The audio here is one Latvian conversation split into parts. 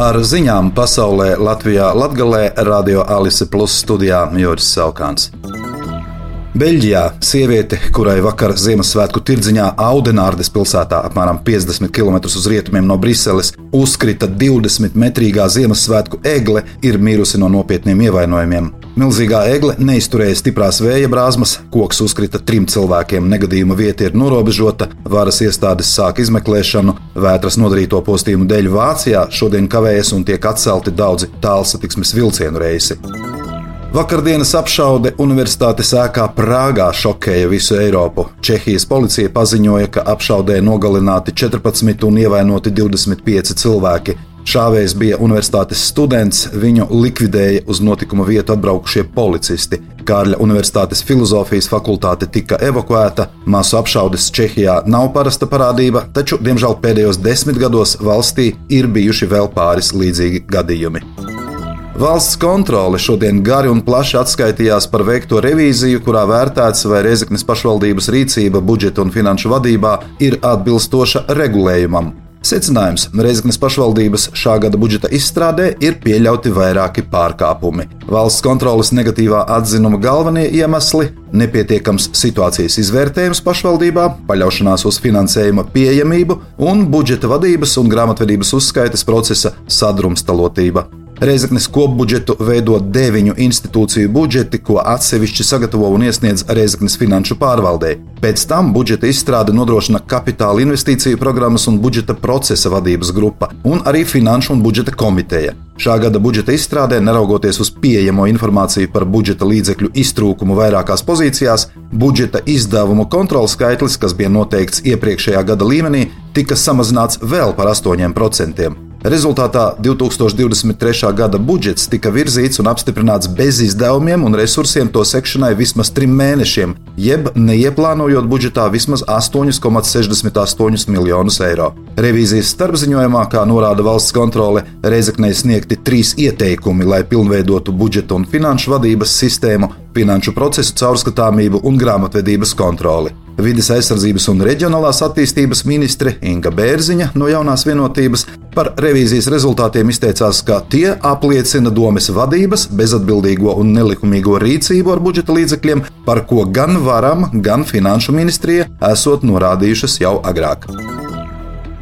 Ar ziņām pasaulē Latvijā Latgalē Radio Alise Plus studijā Joris Saukāns. Beļģijā sieviete, kurai vakar Ziemassvētku tirdziņā Audenārdes pilsētā, apmēram 50 km uz rietumiem no Briseles, uzkrita 20 metrīgā Ziemassvētku egle, ir mirusi no nopietniem ievainojumiem. Milzīgā egle neizturēja stiprās vēja brāzmas, koks uzkrita trim cilvēkiem, negadījuma vieta ir norobežota, varas iestādes sāk izmeklēšanu, vētras nodarīto postījumu dēļ Vācijā šodien kavējas un tiek atcelti daudzi tālsatiksmes vilcienu reisi. Vakardienas apšaude Universitātes ēkā Prāgā šokēja visu Eiropu. Čehijas policija paziņoja, ka apšaudē nogalināti 14 un ievainoti 25 cilvēki. Šāvējs bija universitātes students, viņu likvidēja uz notikuma vietu atbraukušie policisti. Kārļa Universitātes filozofijas fakultāte tika evakuēta. Māsu apšaudes Čehijā nav parasta parādība, taču, diemžēl, pēdējos desmit gados valstī ir bijuši vēl pāris līdzīgi gadījumi. Valsts kontrole šodien gari un plaši atskaitījās par veikto revīziju, kurā vērtēts, vai Reizeknas pašvaldības rīcība budžeta un finanšu vadībā ir atbilstoša regulējumam. Secinājums - Reizeknas pašvaldības šā gada budžeta izstrādē ir pieļauti vairāki pārkāpumi. Valsts kontrolas negatīvā atzinuma galvenie iemesli - nepietiekams situācijas izvērtējums pašvaldībā, paļaušanās uz finansējuma pieejamību un budžeta vadības un grāmatvedības uzskaites procesa sadrumstalotība. Reizeknas kopbudžetu veido deviņu institūciju budžeti, ko atsevišķi sagatavo un iesniedz Reizeknas finanšu pārvaldē. Pēc tam budžeta izstrāde nodrošina kapitāla investīciju programmas un budžeta procesa vadības grupa, un arī Finanšu un budžeta komiteja. Šā gada budžeta izstrādē, neraugoties uz pieejamo informāciju par budžeta līdzekļu iztrūkumu vairākās pozīcijās, budžeta izdevumu kontrols skaitlis, kas bija noteikts iepriekšējā gada līmenī, tika samazināts vēl par 8%. Rezultātā 2023. gada budžets tika virzīts un apstiprināts bez izdevumiem un resursiem to sekšanai vismaz trim mēnešiem, jeb neieplānojot budžetā vismaz 8,68 miljonus eiro. Revīzijas starpziņojumā, kā norāda valsts kontrole, Reizeknei sniegti trīs ieteikumi, lai pilnveidotu budžeta un finanšu vadības sistēmu, finanšu procesu caurskatāmību un grāmatvedības kontroli. Vides aizsardzības un reģionālās attīstības ministre Inga Bērziņa no jaunās vienotības par revīzijas rezultātiem izteicās, ka tie apliecina domes vadības bezatbildīgo un nelikumīgo rīcību ar budžeta līdzekļiem, par ko gan varam, gan finanšu ministrija esot norādījušas jau agrāk.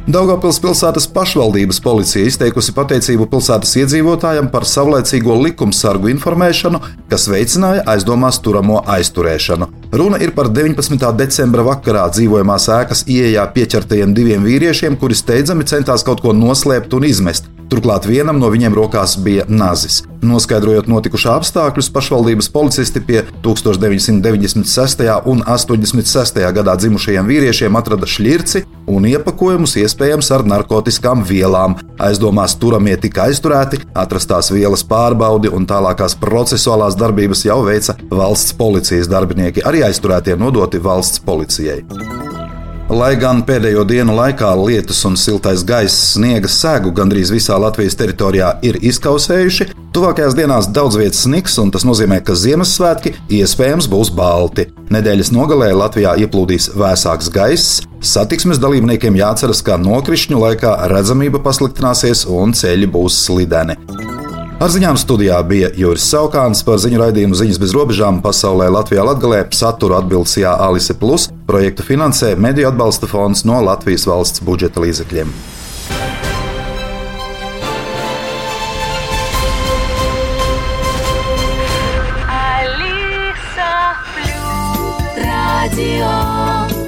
Daugopils pilsētas pašvaldības policija izteikusi pateicību pilsētas iedzīvotājiem par savlaicīgo likumsargu informēšanu, kas veicināja aizdomās turamo aizturēšanu. Runa ir par 19. decembra vakarā dzīvojamās ēkas ieejā pieķertajiem diviem vīriešiem, kuri steidzami centās kaut ko noslēpt un izmest. Turklāt vienam no viņiem rokās bija nazis. Noskaidrojot notikušā apstākļus, pašvaldības policisti pie 1996. un 86. gadā dzimušajiem vīriešiem atrada šķirci un iepakojumus iespējams ar narkotikām vielām. Aizdomās turamie tika aizturēti, atrastās vielas pārbaudi un tālākās procesuālās darbības jau veica valsts policijas darbinieki, arī aizturētie nodoti valsts policijai. Lai gan pēdējo dienu laikā lietus un siltais gaiss sniega sēgu gandrīz visā Latvijas teritorijā ir izkausējuši, tuvākajās dienās daudz vietas sniks, un tas nozīmē, ka Ziemassvētki iespējams būs balti. Nedēļas nogalē Latvijā ieplūdīs vēsāks gaiss, satiksmes dalībniekiem jāatceras, ka nokrišņu laikā redzamība pasliktināsies un ceļi būs slideni. Ar ziņām studijā bija Juris Saukāns par ziņu raidījumu Ziņas bez robežām pasaulē Latvijā Latgalē saturu atbildes Jā Alise Plus projektu finansē Mediju atbalsta fonds no Latvijas valsts budžeta līdzekļiem. Radio